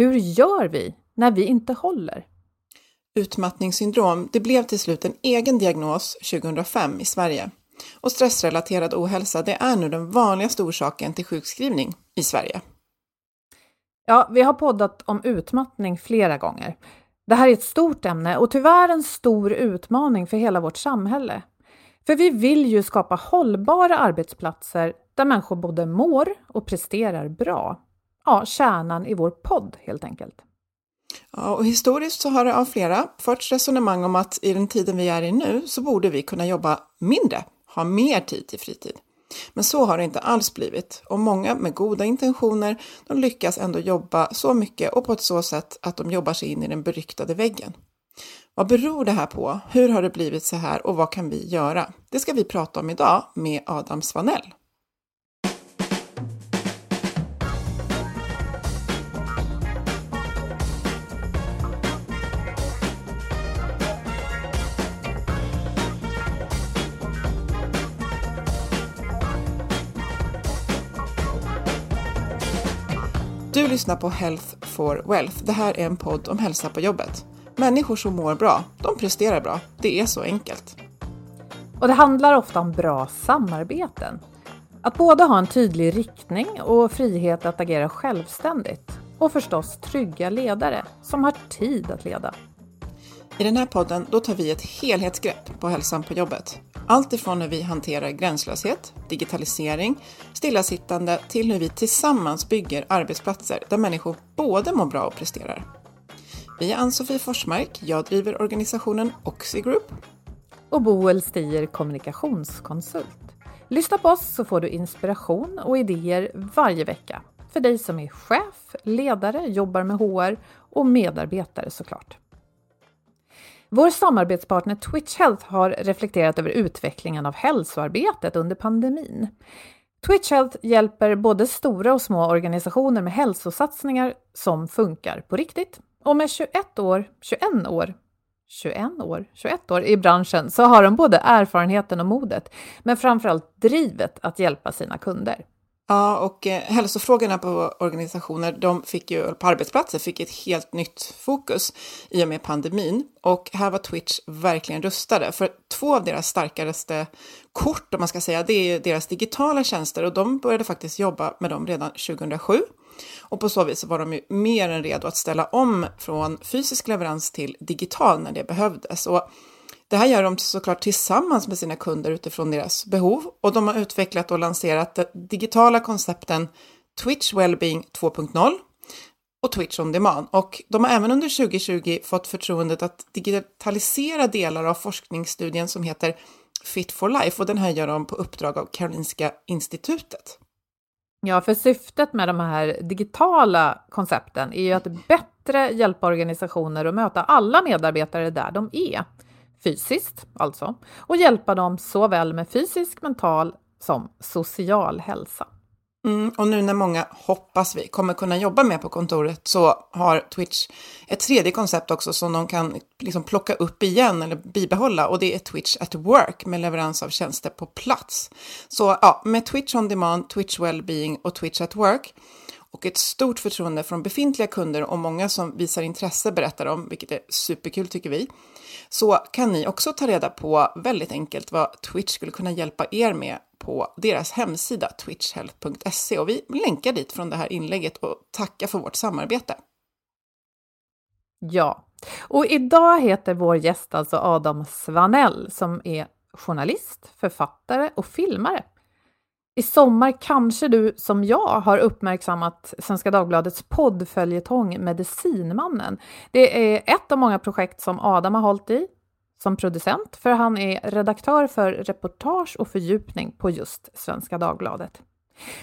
Hur gör vi när vi inte håller? Utmattningssyndrom, det blev till slut en egen diagnos 2005 i Sverige. Och stressrelaterad ohälsa, det är nu den vanligaste orsaken till sjukskrivning i Sverige. Ja, vi har poddat om utmattning flera gånger. Det här är ett stort ämne och tyvärr en stor utmaning för hela vårt samhälle. För vi vill ju skapa hållbara arbetsplatser där människor både mår och presterar bra. Ja, kärnan i vår podd helt enkelt. Ja, och historiskt så har det av flera förts resonemang om att i den tiden vi är i nu så borde vi kunna jobba mindre, ha mer tid till fritid. Men så har det inte alls blivit och många med goda intentioner de lyckas ändå jobba så mycket och på ett så sätt att de jobbar sig in i den beryktade väggen. Vad beror det här på? Hur har det blivit så här och vad kan vi göra? Det ska vi prata om idag med Adam Svanell. Du lyssnar på Health for Wealth. Det här är en podd om hälsa på jobbet. Människor som mår bra, de presterar bra. Det är så enkelt. Och det handlar ofta om bra samarbeten. Att både ha en tydlig riktning och frihet att agera självständigt. Och förstås trygga ledare som har tid att leda. I den här podden då tar vi ett helhetsgrepp på hälsan på jobbet. Allt ifrån hur vi hanterar gränslöshet, digitalisering, stillasittande till hur vi tillsammans bygger arbetsplatser där människor både mår bra och presterar. Vi är Ann-Sofie Forsmark, jag driver organisationen Oxy Group. Och Boel Stier kommunikationskonsult. Lyssna på oss så får du inspiration och idéer varje vecka. För dig som är chef, ledare, jobbar med HR och medarbetare såklart. Vår samarbetspartner Twitch Health har reflekterat över utvecklingen av hälsoarbetet under pandemin. Twitch Health hjälper både stora och små organisationer med hälsosatsningar som funkar på riktigt. Och med 21 år, 21 år, 21 år, 21 år i branschen så har de både erfarenheten och modet, men framförallt drivet att hjälpa sina kunder. Ja, och eh, hälsofrågorna på organisationer, de fick ju, på arbetsplatser, fick ett helt nytt fokus i och med pandemin. Och här var Twitch verkligen rustade, för två av deras starkaste kort, om man ska säga, det är deras digitala tjänster och de började faktiskt jobba med dem redan 2007. Och på så vis var de ju mer än redo att ställa om från fysisk leverans till digital när det behövdes. Och det här gör de såklart tillsammans med sina kunder utifrån deras behov och de har utvecklat och lanserat de digitala koncepten Twitch Wellbeing 2.0 och Twitch On Demand. Och de har även under 2020 fått förtroendet att digitalisera delar av forskningsstudien som heter Fit for Life och den här gör de på uppdrag av Karolinska institutet. Ja, för syftet med de här digitala koncepten är ju att bättre hjälpa organisationer att möta alla medarbetare där de är fysiskt alltså, och hjälpa dem såväl med fysisk, mental som social hälsa. Mm, och nu när många, hoppas vi, kommer kunna jobba med på kontoret så har Twitch ett tredje koncept också som de kan liksom plocka upp igen eller bibehålla och det är Twitch at work med leverans av tjänster på plats. Så ja, med Twitch on demand, Twitch wellbeing och Twitch at work och ett stort förtroende från befintliga kunder och många som visar intresse berättar om, vilket är superkul tycker vi, så kan ni också ta reda på väldigt enkelt vad Twitch skulle kunna hjälpa er med på deras hemsida twitchhealth.se och vi länkar dit från det här inlägget och tackar för vårt samarbete. Ja, och idag heter vår gäst alltså Adam Svanell som är journalist, författare och filmare. I sommar kanske du som jag har uppmärksammat Svenska Dagbladets poddföljetong Medicinmannen. Det är ett av många projekt som Adam har hållit i som producent, för han är redaktör för reportage och fördjupning på just Svenska Dagbladet.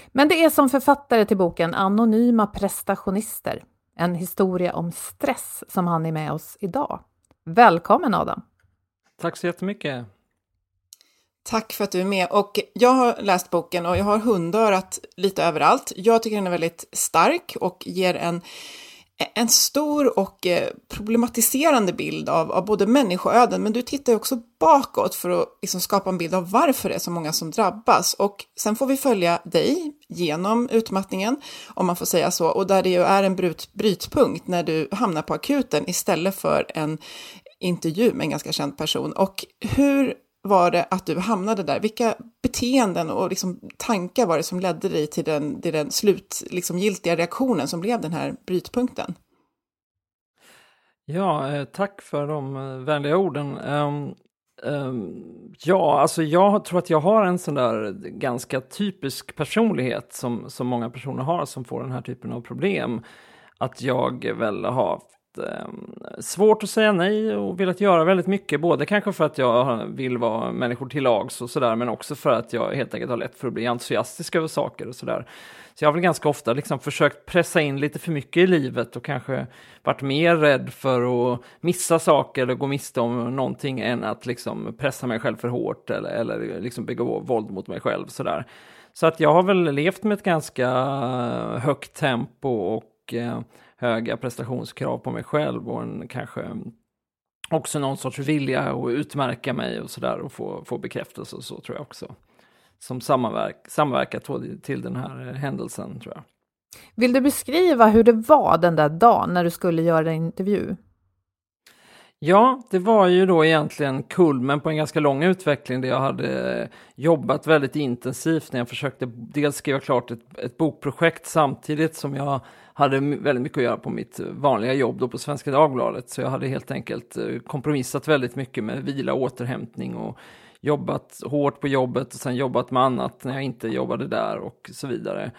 Men det är som författare till boken Anonyma prestationister, en historia om stress som han är med oss idag. Välkommen Adam! Tack så jättemycket! Tack för att du är med. Och jag har läst boken och jag har hundörat lite överallt. Jag tycker den är väldigt stark och ger en en stor och eh, problematiserande bild av, av både människoöden, men du tittar också bakåt för att liksom skapa en bild av varför det är så många som drabbas. Och sen får vi följa dig genom utmattningen, om man får säga så, och där det ju är en brut, brytpunkt när du hamnar på akuten istället för en intervju med en ganska känd person. Och hur var det att du hamnade där? Vilka beteenden och liksom tankar var det som ledde dig till den, till den slutgiltiga liksom, reaktionen som blev den här brytpunkten? Ja, eh, tack för de eh, vänliga orden. Um, um, ja, alltså jag tror att jag har en sån där ganska typisk personlighet som, som många personer har som får den här typen av problem. Att jag väl har eh, svårt att säga nej och velat göra väldigt mycket. Både kanske för att jag vill vara människor till lags och sådär, men också för att jag helt enkelt har lätt för att bli entusiastisk över saker och sådär. Så jag har väl ganska ofta liksom försökt pressa in lite för mycket i livet och kanske varit mer rädd för att missa saker eller gå miste om någonting än att liksom pressa mig själv för hårt eller, eller liksom begå våld mot mig själv sådär. Så att jag har väl levt med ett ganska högt tempo och eh, höga prestationskrav på mig själv och en kanske också någon sorts vilja att utmärka mig och sådär och få, få bekräftelse och så tror jag också. Som samverk, samverkat till den här händelsen tror jag. Vill du beskriva hur det var den där dagen när du skulle göra en intervju? Ja, det var ju då egentligen kulmen på en ganska lång utveckling där jag hade jobbat väldigt intensivt när jag försökte dels skriva klart ett, ett bokprojekt samtidigt som jag hade väldigt mycket att göra på mitt eh, vanliga jobb då på Svenska Dagbladet. Så jag hade helt enkelt eh, kompromissat väldigt mycket med vila och återhämtning och jobbat hårt på jobbet och sen jobbat med annat när jag inte jobbade där och så vidare.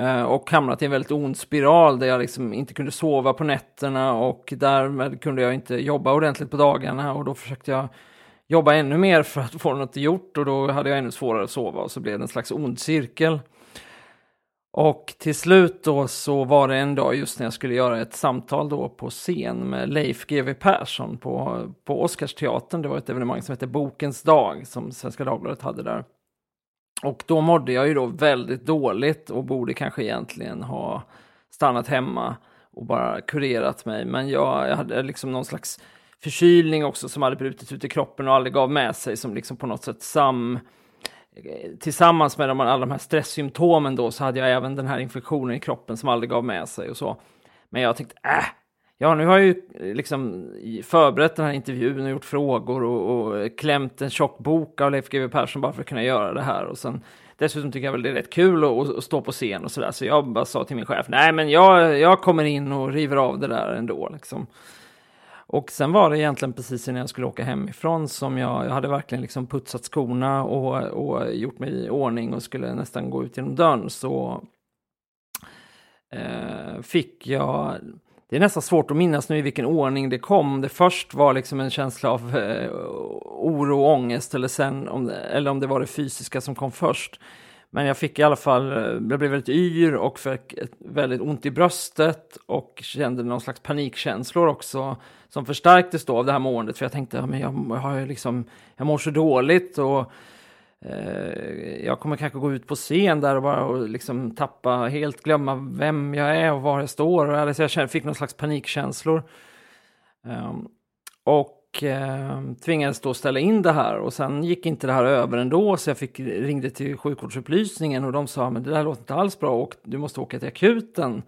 Eh, och hamnat i en väldigt ond spiral där jag liksom inte kunde sova på nätterna och därmed kunde jag inte jobba ordentligt på dagarna och då försökte jag jobba ännu mer för att få något gjort och då hade jag ännu svårare att sova och så blev det en slags ond cirkel. Och till slut då så var det en dag just när jag skulle göra ett samtal då på scen med Leif GW Persson på, på Oscarsteatern. Det var ett evenemang som hette Bokens dag som Svenska Dagbladet hade där. Och då mådde jag ju då väldigt dåligt och borde kanske egentligen ha stannat hemma och bara kurerat mig. Men jag, jag hade liksom någon slags förkylning också som hade brutit ut i kroppen och aldrig gav med sig som liksom på något sätt sam tillsammans med de, alla de här stresssymptomen då så hade jag även den här infektionen i kroppen som aldrig gav med sig och så. Men jag tänkte, äh, ja nu har jag ju liksom förberett den här intervjun och gjort frågor och, och klämt en tjock bok av Leif GW Persson bara för att kunna göra det här och sen Dessutom tycker jag väl det är rätt kul att, att stå på scen och sådär, så jag bara sa till min chef, nej men jag, jag kommer in och river av det där ändå liksom. Och sen var det egentligen precis innan jag skulle åka hemifrån som jag, jag hade verkligen liksom putsat skorna och, och gjort mig i ordning och skulle nästan gå ut genom dörren så eh, fick jag det är nästan svårt att minnas nu i vilken ordning det kom. Det först var liksom en känsla av eh, oro och ångest eller, sen om det, eller om det var det fysiska som kom först. Men jag fick i alla fall, eh, jag blev väldigt yr och fick väldigt ont i bröstet och kände någon slags panikkänslor också som förstärktes då av det här måendet. För jag tänkte, men jag, har liksom, jag mår så dåligt och eh, jag kommer kanske gå ut på scen där och bara och liksom tappa, helt glömma vem jag är och var jag står. Alltså jag kände, fick någon slags panikkänslor. Um, och och eh, tvingades då ställa in det här och sen gick inte det här över ändå så jag fick, ringde till sjukvårdsupplysningen och de sa men det där låter inte alls bra och du måste åka till akuten.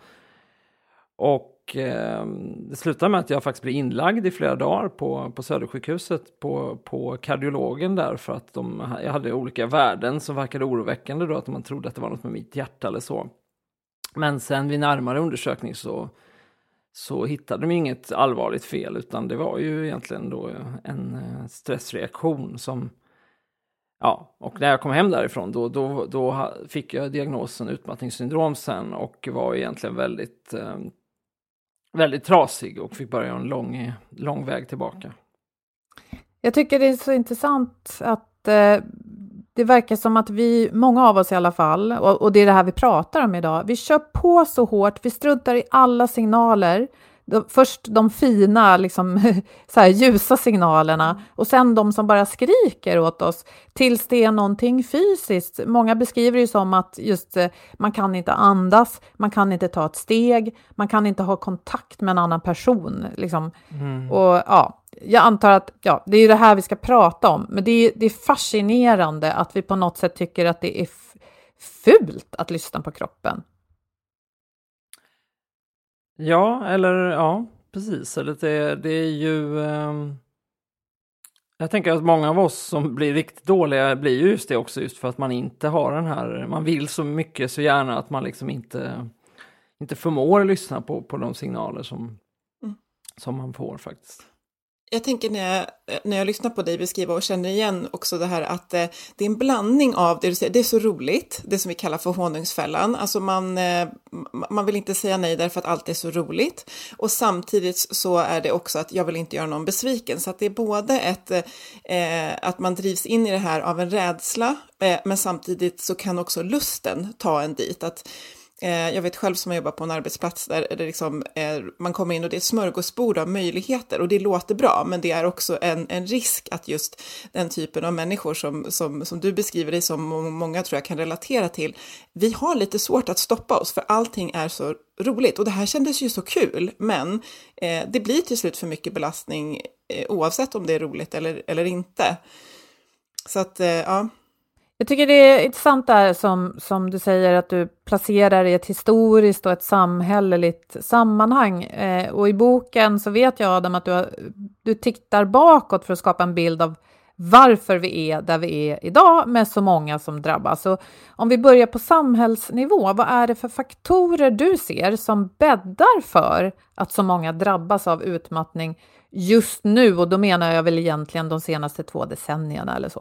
Och eh, det slutade med att jag faktiskt blev inlagd i flera dagar på, på Södersjukhuset på, på kardiologen där för att de, jag hade olika värden som verkade oroväckande då att man trodde att det var något med mitt hjärta eller så. Men sen vid närmare undersökning så så hittade de inget allvarligt fel utan det var ju egentligen då en eh, stressreaktion som Ja, och när jag kom hem därifrån då, då, då fick jag diagnosen utmattningssyndrom sen och var egentligen väldigt, eh, väldigt trasig och fick börja en lång, lång väg tillbaka. Jag tycker det är så intressant att eh, det verkar som att vi, många av oss i alla fall, och, och, det är det här vi pratar om idag, vi kör på så hårt, vi struntar i alla signaler de, först de fina, liksom, så här, ljusa signalerna och sen de som bara skriker åt oss tills det är någonting fysiskt. Många beskriver det som att just eh, man kan inte andas, man kan inte ta ett steg, man kan inte ha kontakt med en annan person. Liksom. Mm. Och ja, jag antar att ja, det är det här vi ska prata om, men det är, det är fascinerande att vi på något sätt tycker att det är fult att lyssna på kroppen. Ja, eller ja, precis. Eller det, det är ju... Um... Jag tänker att många av oss som blir riktigt dåliga blir ju just det också, just för att man inte har den här, man vill så mycket så gärna att man liksom inte, inte förmår lyssna på, på de signaler som, mm. som man får faktiskt jag tänker när jag, när jag lyssnar på dig beskriva och känner igen också det här att eh, det är en blandning av det du säger, det är så roligt, det som vi kallar för honungsfällan, alltså man, eh, man vill inte säga nej därför att allt är så roligt. Och samtidigt så är det också att jag vill inte göra någon besviken, så att det är både ett, eh, att man drivs in i det här av en rädsla, eh, men samtidigt så kan också lusten ta en dit, att Eh, jag vet själv som har jobbat på en arbetsplats där det liksom, eh, man kommer in och det är ett smörgåsbord av möjligheter och det låter bra, men det är också en, en risk att just den typen av människor som, som, som du beskriver dig som och många tror jag kan relatera till, vi har lite svårt att stoppa oss för allting är så roligt och det här kändes ju så kul, men eh, det blir till slut för mycket belastning eh, oavsett om det är roligt eller, eller inte. Så att, eh, ja. Jag tycker det är intressant där som, som du säger att du placerar i ett historiskt och ett samhälleligt sammanhang. Eh, och i boken så vet jag Adam att du, har, du tittar bakåt för att skapa en bild av varför vi är där vi är idag med så många som drabbas. Och om vi börjar på samhällsnivå, vad är det för faktorer du ser som bäddar för att så många drabbas av utmattning just nu? Och då menar jag väl egentligen de senaste två decennierna eller så.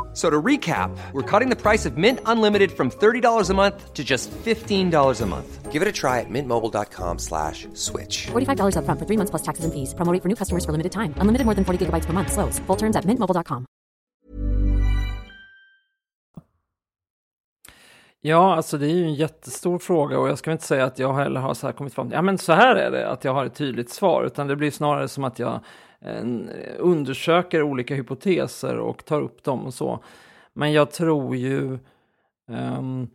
So to recap, we're cutting the price of Mint Unlimited from $30 a month to just $15 a month. Give it a try at mintmobile.com slash switch. $45 up front for three months plus taxes and fees. Promo for new customers for limited time. Unlimited more than 40 gigabytes per month. Slows. Full terms at mintmobile.com. Ja, alltså det är ju en jättestor fråga och jag ska inte säga att jag heller har så här kommit fram till, ja men så här är det, att jag har ett tydligt svar, utan det blir snarare som att jag undersöker olika hypoteser och tar upp dem och så. Men jag tror ju um,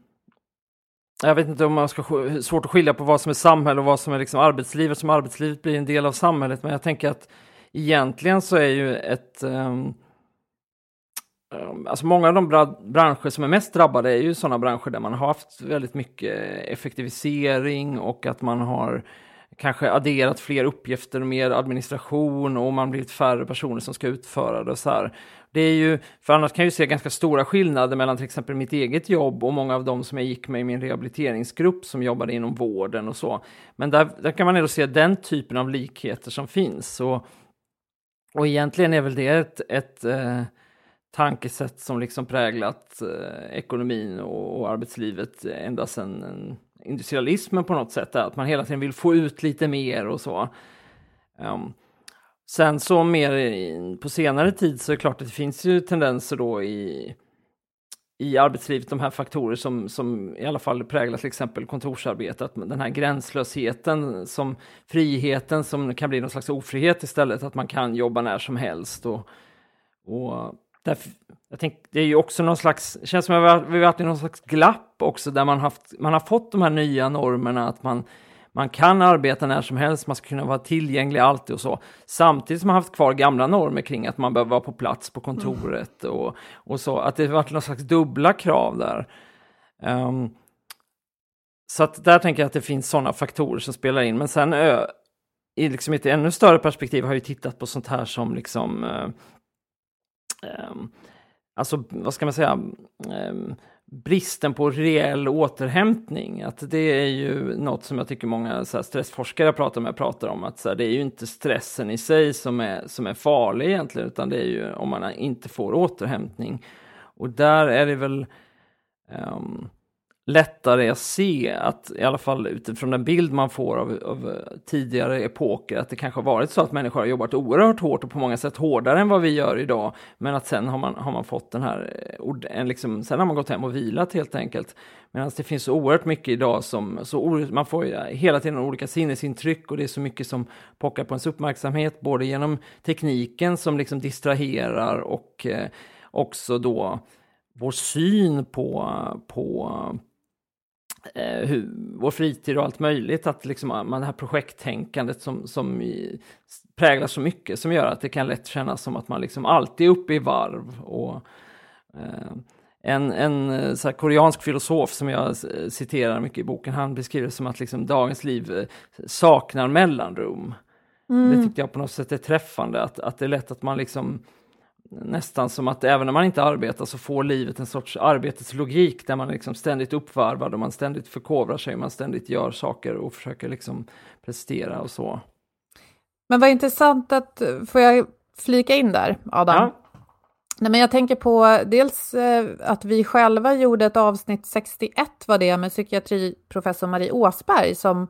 jag vet inte om man ska svårt att skilja på vad som är samhälle och vad som är liksom arbetslivet. Som arbetslivet blir en del av samhället. Men jag tänker att egentligen så är ju ett um, Alltså många av de branscher som är mest drabbade är ju sådana branscher där man har haft väldigt mycket effektivisering och att man har kanske adderat fler uppgifter, mer administration och man blivit färre personer som ska utföra det. och Så här. Det är ju, för annars kan jag ju se ganska stora skillnader mellan till exempel mitt eget jobb och många av de som jag gick med i min rehabiliteringsgrupp som jobbade inom vården och så. Men där, där kan man ändå se den typen av likheter som finns. Och, och egentligen är väl det ett, ett eh, tankesätt som liksom präglat eh, ekonomin och, och, arbetslivet ända sedan industrialismen på något sätt, att man hela tiden vill få ut lite mer och så. Um, sen så mer i, på senare tid så är det klart att det finns ju tendenser då i i arbetslivet de här faktorer som, som i alla fall präglar till exempel kontorsarbete, att den här gränslösheten, som friheten som kan bli någon slags ofrihet istället, att man kan jobba när som helst. Och, och där jag tänk, det är ju också någon slags, känns som att vi har varit i någon slags glapp också, där man, haft, man har fått de här nya normerna, att man man kan arbeta när som helst, man ska kunna vara tillgänglig alltid och så. Samtidigt som man haft kvar gamla normer kring att man behöver vara på plats på kontoret mm. och, och så. Att det har varit någon slags dubbla krav där. Um, så att där tänker jag att det finns sådana faktorer som spelar in. Men sen ö, i liksom ett ännu större perspektiv har jag tittat på sånt här som liksom uh, um, Alltså, vad ska man säga? Ehm, bristen på reell återhämtning. Att det är ju något som jag tycker många så här, stressforskare pratar med pratar om. Att så här, det är ju inte stressen i sig som är, som är farlig egentligen, utan det är ju om man inte får återhämtning. Och där är det väl um, lättare att se att, i alla fall utifrån den bild man får av, av, tidigare epoker, att det kanske har varit så att människor har jobbat oerhört hårt och på många sätt hårdare än vad vi gör idag. Men att sen har man, har man fått den här, eh, en liksom, sen har man gått hem och vilat helt enkelt. Medan det finns så oerhört mycket idag som, så man får hela tiden olika sinnesintryck och det är så mycket som pockar på ens uppmärksamhet, både genom tekniken som liksom distraherar och eh, också då vår syn på, på eh, hur, vår fritid och allt möjligt. Att liksom, man, det här projekttänkandet som, som i, präglar så mycket som gör att det kan lätt kännas som att man liksom alltid är uppe i varv. Och, eh, en, en eh, så koreansk filosof som jag citerar mycket i boken, han beskriver det som att liksom dagens liv eh, saknar mellanrum. Mm. Det tyckte jag på något sätt är träffande, att, att det är lätt att man liksom nästan som att även när man inte arbetar så får livet en sorts arbetets logik där man liksom ständigt uppvarvad och man ständigt förkovrar sig, man ständigt gör saker och försöker liksom prestera och så. Men vad intressant att, får jag flika in där, Adam? Ja. Nej, men jag tänker på dels eh, att vi själva gjorde ett avsnitt 61 var det med psykiatriprofessor Marie Åsberg som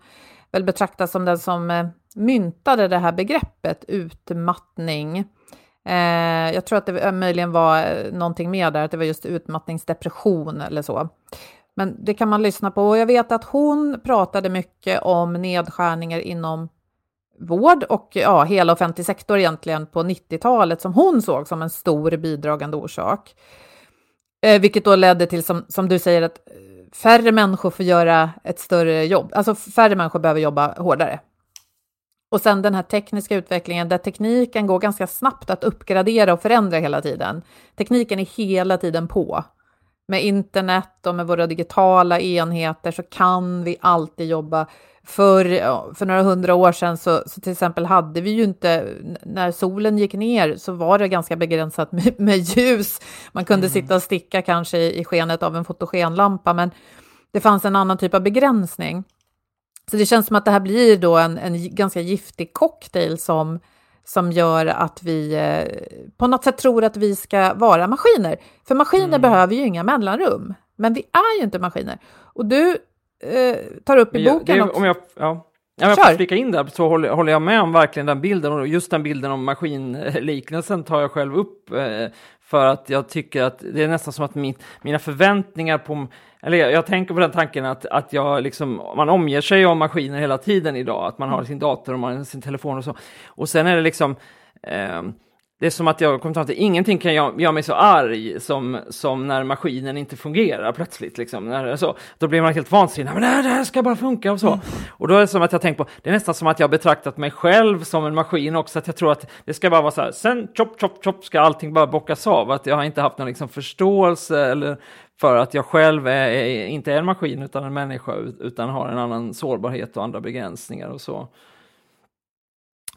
väl betraktas som den som eh, myntade det här begreppet utmattning. Eh, jag tror att det möjligen var eh, någonting mer där, att det var just utmattningsdepression eller så. Men det kan man lyssna på. Och jag vet att hon pratade mycket om nedskärningar inom vård och ja, hela offentlig sektor egentligen på 90-talet som hon såg som en stor bidragande orsak. Eh, vilket då ledde till, som, som du säger, att färre människor får göra ett större jobb. Alltså färre människor behöver jobba hårdare. Och sen den här tekniska utvecklingen där tekniken går ganska snabbt att uppgradera och förändra hela tiden. Tekniken är hela tiden på. Med internet och med våra digitala enheter så kan vi alltid jobba. För, för några hundra år sedan så, så till exempel hade vi ju inte, när solen gick ner så var det ganska begränsat med, med ljus. Man kunde mm. sitta och sticka kanske i, i skenet av en fotogenlampa, men det fanns en annan typ av begränsning. Så det känns som att det här blir då en, en ganska giftig cocktail som, som gör att vi eh, på något sätt tror att vi ska vara maskiner. För maskiner mm. behöver ju inga mellanrum, men vi är ju inte maskiner. Och du eh, tar upp i boken också... Om jag, ja. Ja, jag får flika in där så håller, håller, jag med om verkligen den bilden och just den bilden om maskinliknelsen tar jag själv upp eh, för att jag tycker att det är nästan som att min, mina förväntningar på eller jag, jag, tänker på den tanken att, att jag liksom, man omger sig av maskiner hela tiden idag, att man har sin dator och man har sin telefon och så. Och sen är det liksom, eh, det är som att jag kommer fram till ingenting kan göra mig så arg som, som när maskinen inte fungerar plötsligt. Liksom. När så, då blir man helt vansinnig. Men det här, det här ska bara funka och så. Mm. Och då är det som att jag tänker på, det är nästan som att jag betraktat mig själv som en maskin också. Att jag tror att det ska bara vara så här, sen chop, chop, chop ska allting bara bockas av. Att jag har inte haft någon liksom, förståelse eller för att jag själv är, är, inte är en maskin utan en människa utan har en annan sårbarhet och andra begränsningar och så.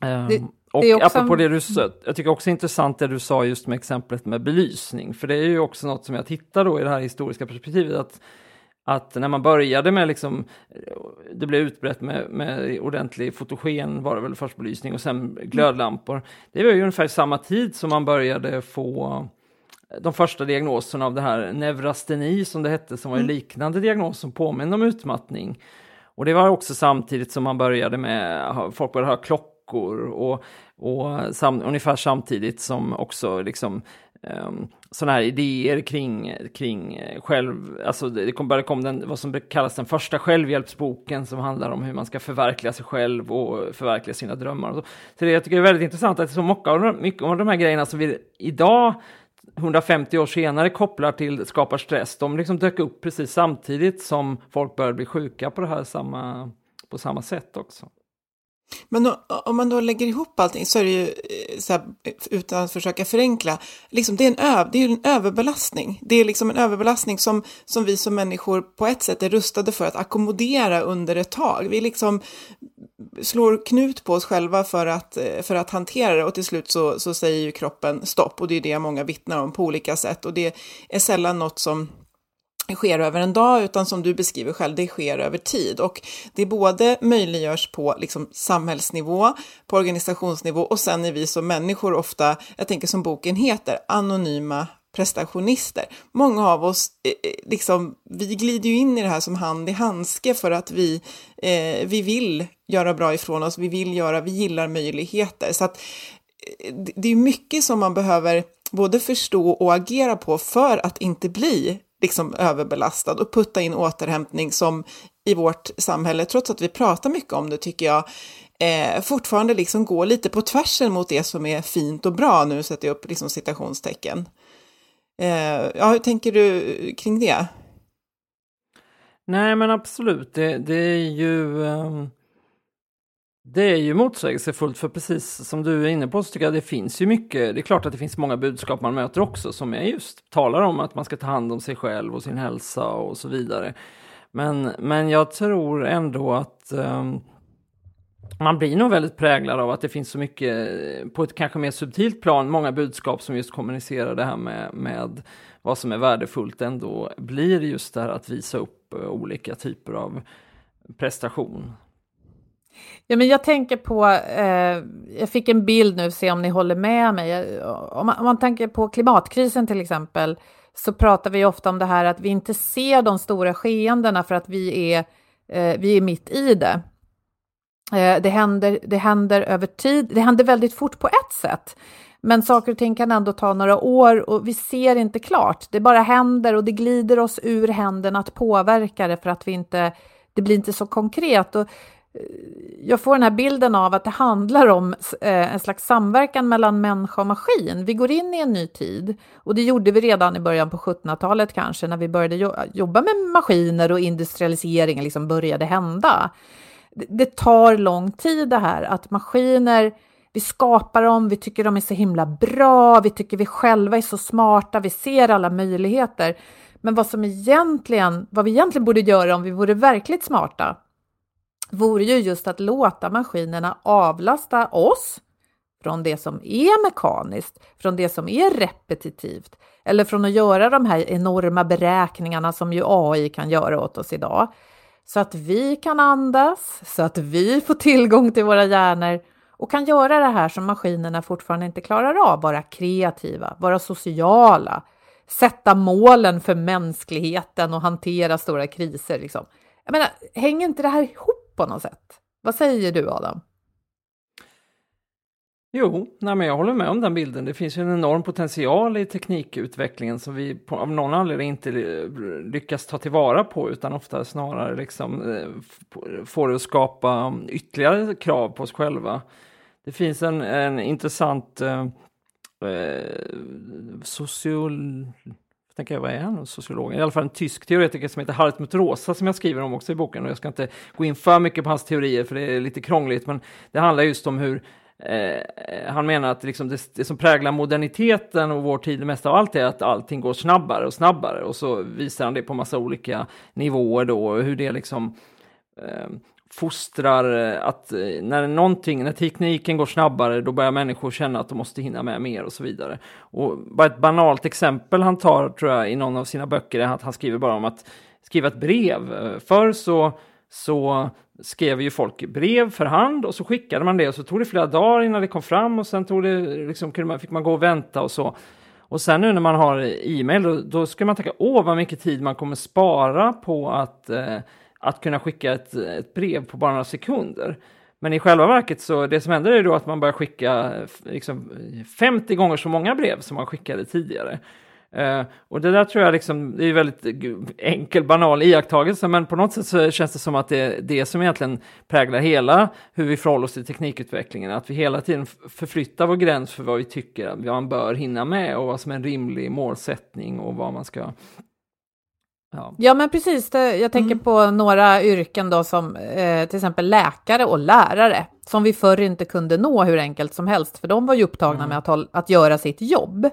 Det, um, och det också... apropå det du sa, jag tycker också intressant det du sa just med exemplet med belysning, för det är ju också något som jag tittar då i det här historiska perspektivet, att, att när man började med liksom, det blev utbrett med, med ordentlig fotogen var det väl först belysning och sen glödlampor. Det var ju ungefär samma tid som man började få de första diagnoserna av det här neurasteni som det hette, som var en mm. liknande diagnos som påminner om utmattning. Och det var också samtidigt som man började med, folk började ha klockor och, och sam, ungefär samtidigt som också liksom ehm, um, sådana här idéer kring, kring eh, själv, alltså det kom, började komma den, vad som kallas den första självhjälpsboken som handlar om hur man ska förverkliga sig själv och förverkliga sina drömmar. Och så. så det jag tycker är väldigt intressant att så mycket av, de, mycket av de här grejerna som vi idag 150 år senare kopplar till skapar stress, de liksom dök upp precis samtidigt som folk började bli sjuka på det här samma, på samma sätt också. Men då, om man då lägger ihop allting så är det ju, eh, så här, utan att försöka förenkla, liksom det är en, öv, det är en överbelastning. Det är liksom en överbelastning som, som vi som människor på ett sätt är rustade för att ackommodera under ett tag. Vi liksom slår knut på oss själva för att, eh, för att hantera det och till slut så, så säger ju kroppen stopp och det är det många vittnar om på olika sätt och det är sällan något som sker över en dag, utan som du beskriver själv, det sker över tid. Och det både möjliggörs på liksom samhällsnivå, på organisationsnivå och sen är vi som människor ofta, jag tänker som boken heter, anonyma prestationister. Många av oss, eh, eh liksom, vi glider ju in i det här som hand i handske för att vi, eh, vi vill göra bra ifrån oss, vi vill göra, vi gillar möjligheter. Så att eh, det är mycket som man behöver både förstå och agera på för att inte bli liksom överbelastad och putta in återhämtning som i vårt samhälle, trots att vi pratar mycket om det tycker jag, eh, fortfarande liksom går lite på tvärsen mot det som är fint och bra. Nu sätter jag upp liksom citationstecken. Eh, ja, hur tänker du kring det? Nej, men absolut. Det, det är ju... Um det är ju motsägelsefullt för precis som du är inne på så tycker jag det finns ju mycket, det är klart att det finns många budskap man möter också som är just talar om att man ska ta hand om sig själv och sin hälsa och så vidare. Men, men jag tror ändå att um, man blir nog väldigt präglad av att det finns så mycket, eh, på ett kanske mer subtilt plan, många budskap som just kommunicerar det här med, med vad som är värdefullt ändå blir just det här att visa upp eh, olika typer av prestation. Ja, men jag tänker på, eh, jag fick en bild nu, se om ni håller med mig. Om man, om man tänker på klimatkrisen till exempel, så pratar vi ofta om det här att vi inte ser de stora skeendena för att vi är, eh, vi är mitt i det. Eh, det, händer, det händer över tid, det händer väldigt fort på ett sätt. Men saker och ting kan ändå ta några år och vi ser inte klart. Det bara händer och det glider oss ur händerna att påverka det för att vi inte, det blir inte så konkret. Och jag får den här bilden av att det handlar om eh, en slags samverkan mellan människa och maskin. Vi går in i en ny tid och det gjorde vi redan i början på 1700-talet kanske när vi började jobba med maskiner och industrialiseringen liksom började hända. Det tar lång tid det här att maskiner vi skapar dem, vi tycker de är så himla bra, vi tycker vi själva är så smarta, vi ser alla möjligheter. Men vad som egentligen, vad vi egentligen borde göra om vi vore verkligt smarta, vore ju just att låta maskinerna avlasta oss från det som är mekaniskt, från det som är repetitivt eller från att göra de här enorma beräkningarna som ju AI kan göra åt oss idag. Så att vi kan andas, så att vi får tillgång till våra hjärnor och kan göra det här som maskinerna fortfarande inte klarar av, vara kreativa, vara sociala, sätta målen för mänskligheten och hantera stora kriser. Liksom. Jag menar, hänger inte det här ihop på något sätt. Vad säger du Adam? Jo, nej men jag håller med om den bilden. Det finns ju en enorm potential i teknikutvecklingen som vi på, av någon anledning inte lyckas ta tillvara på utan ofta snarare liksom, eh, får det att skapa ytterligare krav på oss själva. Det finns en, en intressant eh, eh social tänker jag, vad är han, sociolog? I alla fall en tysk teoretiker som heter Hartmut Rosa som jag skriver om också i boken. Och jag ska inte gå in för mycket på hans teorier för det är lite krångligt, men det handlar just om hur eh, han menar att liksom det, det, som präglar moderniteten och vår tid mest av allt är att allting går snabbare och snabbare och så visar han det på massa olika nivåer då, hur det liksom eh, fostrar eh, att eh, när någonting, när tekniken går snabbare, då börjar människor känna att de måste hinna med mer och så vidare. Och bara ett banalt exempel han tar, tror jag, i någon av sina böcker är att han skriver bara om att skriva ett brev. Eh, förr så, så skrev ju folk brev för hand och så skickade man det och så tog det flera dagar innan det kom fram och sen tog det, liksom, fick man gå och vänta och så. Och sen nu när man har e-mail, då, då ska man tänka, åh vad mycket tid man kommer spara på att eh, att kunna skicka ett, ett brev på bara några sekunder. Men i själva verket så det som händer är då att man börjar skicka liksom, 50 gånger så många brev som man skickade tidigare. Uh, och det där tror jag liksom, det är väldigt enkel, banal iakttagelse, men på något sätt så känns det som att det är det som egentligen präglar hela hur vi förhåller oss till teknikutvecklingen, att vi hela tiden förflyttar vår gräns för vad vi tycker att man bör hinna med och vad som är en rimlig målsättning och vad man ska Ja. ja, men precis. Det, jag tänker mm. på några yrken då som eh, till exempel läkare och lärare som vi förr inte kunde nå hur enkelt som helst, för de var ju upptagna mm. med att, att göra sitt jobb.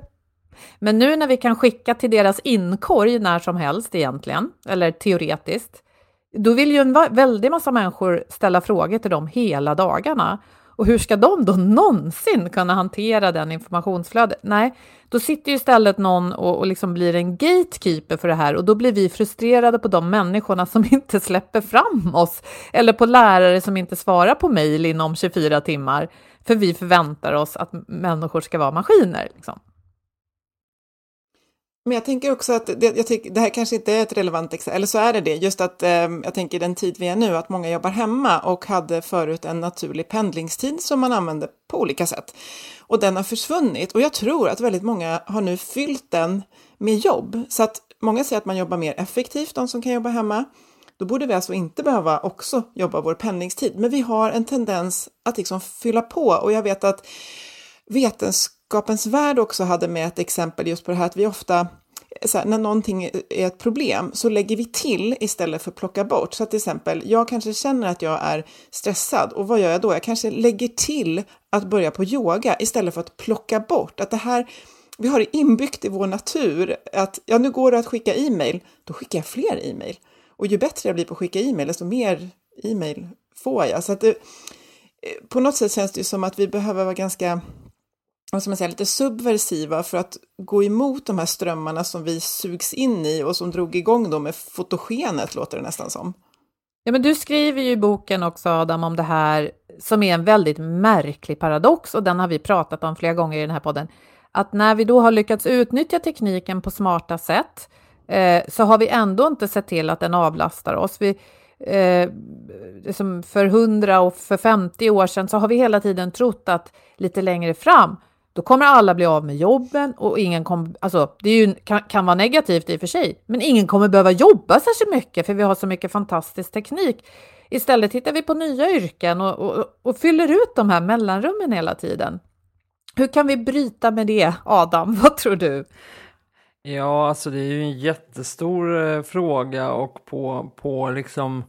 Men nu när vi kan skicka till deras inkorg när som helst egentligen, eller teoretiskt, då vill ju en väldig massa människor ställa frågor till dem hela dagarna. Och hur ska de då någonsin kunna hantera den informationsflödet? Nej, då sitter ju istället någon och, och liksom blir en gatekeeper för det här och då blir vi frustrerade på de människorna som inte släpper fram oss eller på lärare som inte svarar på mejl inom 24 timmar för vi förväntar oss att människor ska vara maskiner. Liksom. Men jag tänker också att det, jag tycker, det här kanske inte är ett relevant exempel, eller så är det det, just att eh, jag tänker den tid vi är nu, att många jobbar hemma och hade förut en naturlig pendlingstid som man använde på olika sätt. Och den har försvunnit och jag tror att väldigt många har nu fyllt den med jobb. Så att många säger att man jobbar mer effektivt, de som kan jobba hemma. Då borde vi alltså inte behöva också jobba vår pendlingstid, men vi har en tendens att liksom fylla på och jag vet att vetenskap Vetenskapens värld också hade med ett exempel just på det här att vi ofta här, när någonting är ett problem så lägger vi till istället för att plocka bort. Så att till exempel, jag kanske känner att jag är stressad och vad gör jag då? Jag kanske lägger till att börja på yoga istället för att plocka bort. Att det här, vi har det inbyggt i vår natur att ja, nu går det att skicka e-mail, då skickar jag fler e-mail. Och ju bättre jag blir på att skicka e-mail, desto mer e-mail får jag. Så att det, på något sätt känns det ju som att vi behöver vara ganska vad ska man säga, lite subversiva för att gå emot de här strömmarna som vi sugs in i och som drog igång då med fotogenet, låter det nästan som. Ja, men du skriver ju i boken också, Adam, om det här som är en väldigt märklig paradox och den har vi pratat om flera gånger i den här podden. Att när vi då har lyckats utnyttja tekniken på smarta sätt eh, så har vi ändå inte sett till att den avlastar oss. Vi, eh, som för 100 och för 50 år sedan så har vi hela tiden trott att lite längre fram då kommer alla bli av med jobben och ingen kommer, alltså det är ju, kan, kan vara negativt i och för sig, men ingen kommer behöva jobba särskilt mycket för vi har så mycket fantastisk teknik. Istället hittar vi på nya yrken och, och, och fyller ut de här mellanrummen hela tiden. Hur kan vi bryta med det, Adam? Vad tror du? Ja, alltså det är ju en jättestor eh, fråga och på, på liksom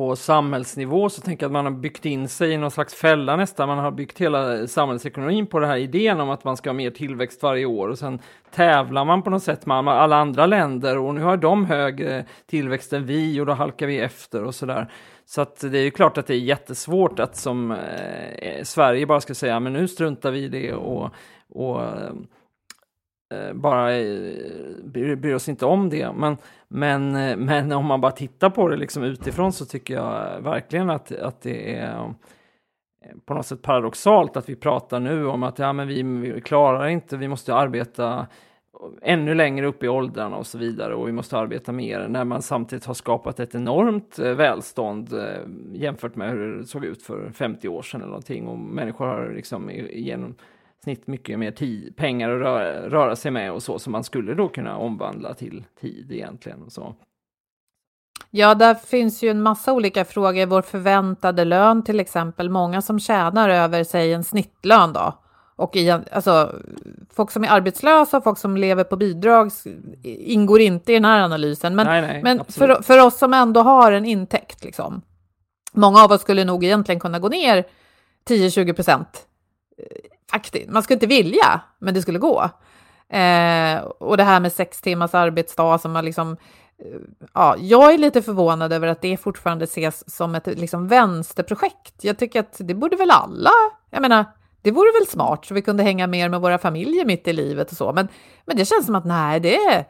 på samhällsnivå så tänker jag att man har byggt in sig i någon slags fälla nästan. Man har byggt hela samhällsekonomin på den här idén om att man ska ha mer tillväxt varje år och sen tävlar man på något sätt med alla andra länder och nu har de högre tillväxt än vi och då halkar vi efter och sådär. Så att det är ju klart att det är jättesvårt att som eh, Sverige bara ska säga men nu struntar vi i det och, och Eh, bara eh, bryr, bryr oss inte om det. Men, men, eh, men om man bara tittar på det liksom utifrån så tycker jag verkligen att, att det är på något sätt paradoxalt att vi pratar nu om att ja, men vi, vi klarar inte, vi måste arbeta ännu längre upp i åldrarna och så vidare och vi måste arbeta mer när man samtidigt har skapat ett enormt välstånd jämfört med hur det såg ut för 50 år sedan eller någonting och människor har liksom genom snitt mycket mer tid, pengar att röra, röra, sig med och så, som man skulle då kunna omvandla till tid egentligen. Och så. Ja, där finns ju en massa olika frågor. Vår förväntade lön till exempel. Många som tjänar över, sig en snittlön då. Och i, alltså, folk som är arbetslösa och folk som lever på bidrag ingår inte i den här analysen. Men, nej, nej, men för, för oss som ändå har en intäkt, liksom. Många av oss skulle nog egentligen kunna gå ner 10-20 procent faktiskt. Man skulle inte vilja, men det skulle gå. Eh, och det här med sex timmars arbetsdag som man liksom eh, Ja, jag är lite förvånad över att det fortfarande ses som ett liksom, vänsterprojekt. Jag tycker att det borde väl alla, jag menar, det vore väl smart så vi kunde hänga mer med våra familjer mitt i livet och så. Men, men det känns som att nej, det,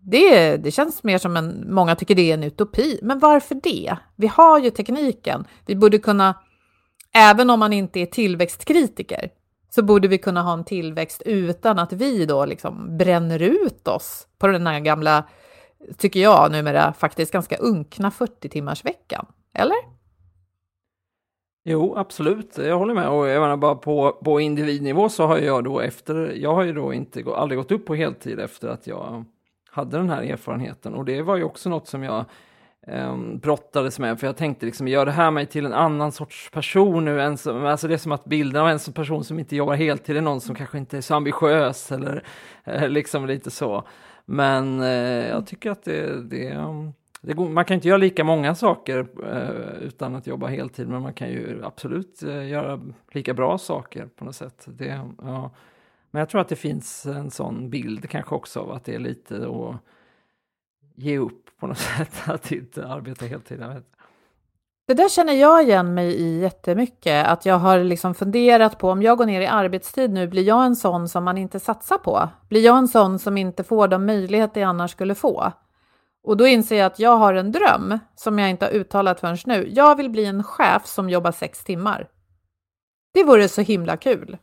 det, det känns mer som en, många tycker det är en utopi. Men varför det? Vi har ju tekniken. Vi borde kunna, även om man inte är tillväxtkritiker, så borde vi kunna ha en tillväxt utan att vi då liksom bränner ut oss på den här gamla, tycker jag numera, faktiskt ganska unkna 40 timmars veckan. Eller? Jo, absolut. Jag håller med. Och jag menar bara på, på individnivå så har jag då efter, jag har ju då inte, aldrig gått upp på heltid efter att jag hade den här erfarenheten. Och det var ju också något som jag Ehm, brottades med, för jag tänkte liksom, gör det här mig till en annan sorts person nu? En som, alltså det är som att bilden av en som person som inte jobbar heltid är någon som kanske inte är så ambitiös eller eh, liksom lite så. Men eh, jag tycker att det, det, ehm, det går, man kan inte göra lika många saker eh, utan att jobba heltid, men man kan ju absolut eh, göra lika bra saker på något sätt. Det, ja. Men jag tror att det finns en sån bild kanske också av att det är lite och ge upp på något sätt, att inte arbeta heltid. Jag. Det där känner jag igen mig i jättemycket, att jag har liksom funderat på om jag går ner i arbetstid nu, blir jag en sån som man inte satsar på? Blir jag en sån som inte får de möjligheter jag annars skulle få? Och då inser jag att jag har en dröm som jag inte har uttalat förrän nu. Jag vill bli en chef som jobbar sex timmar. Det vore så himla kul.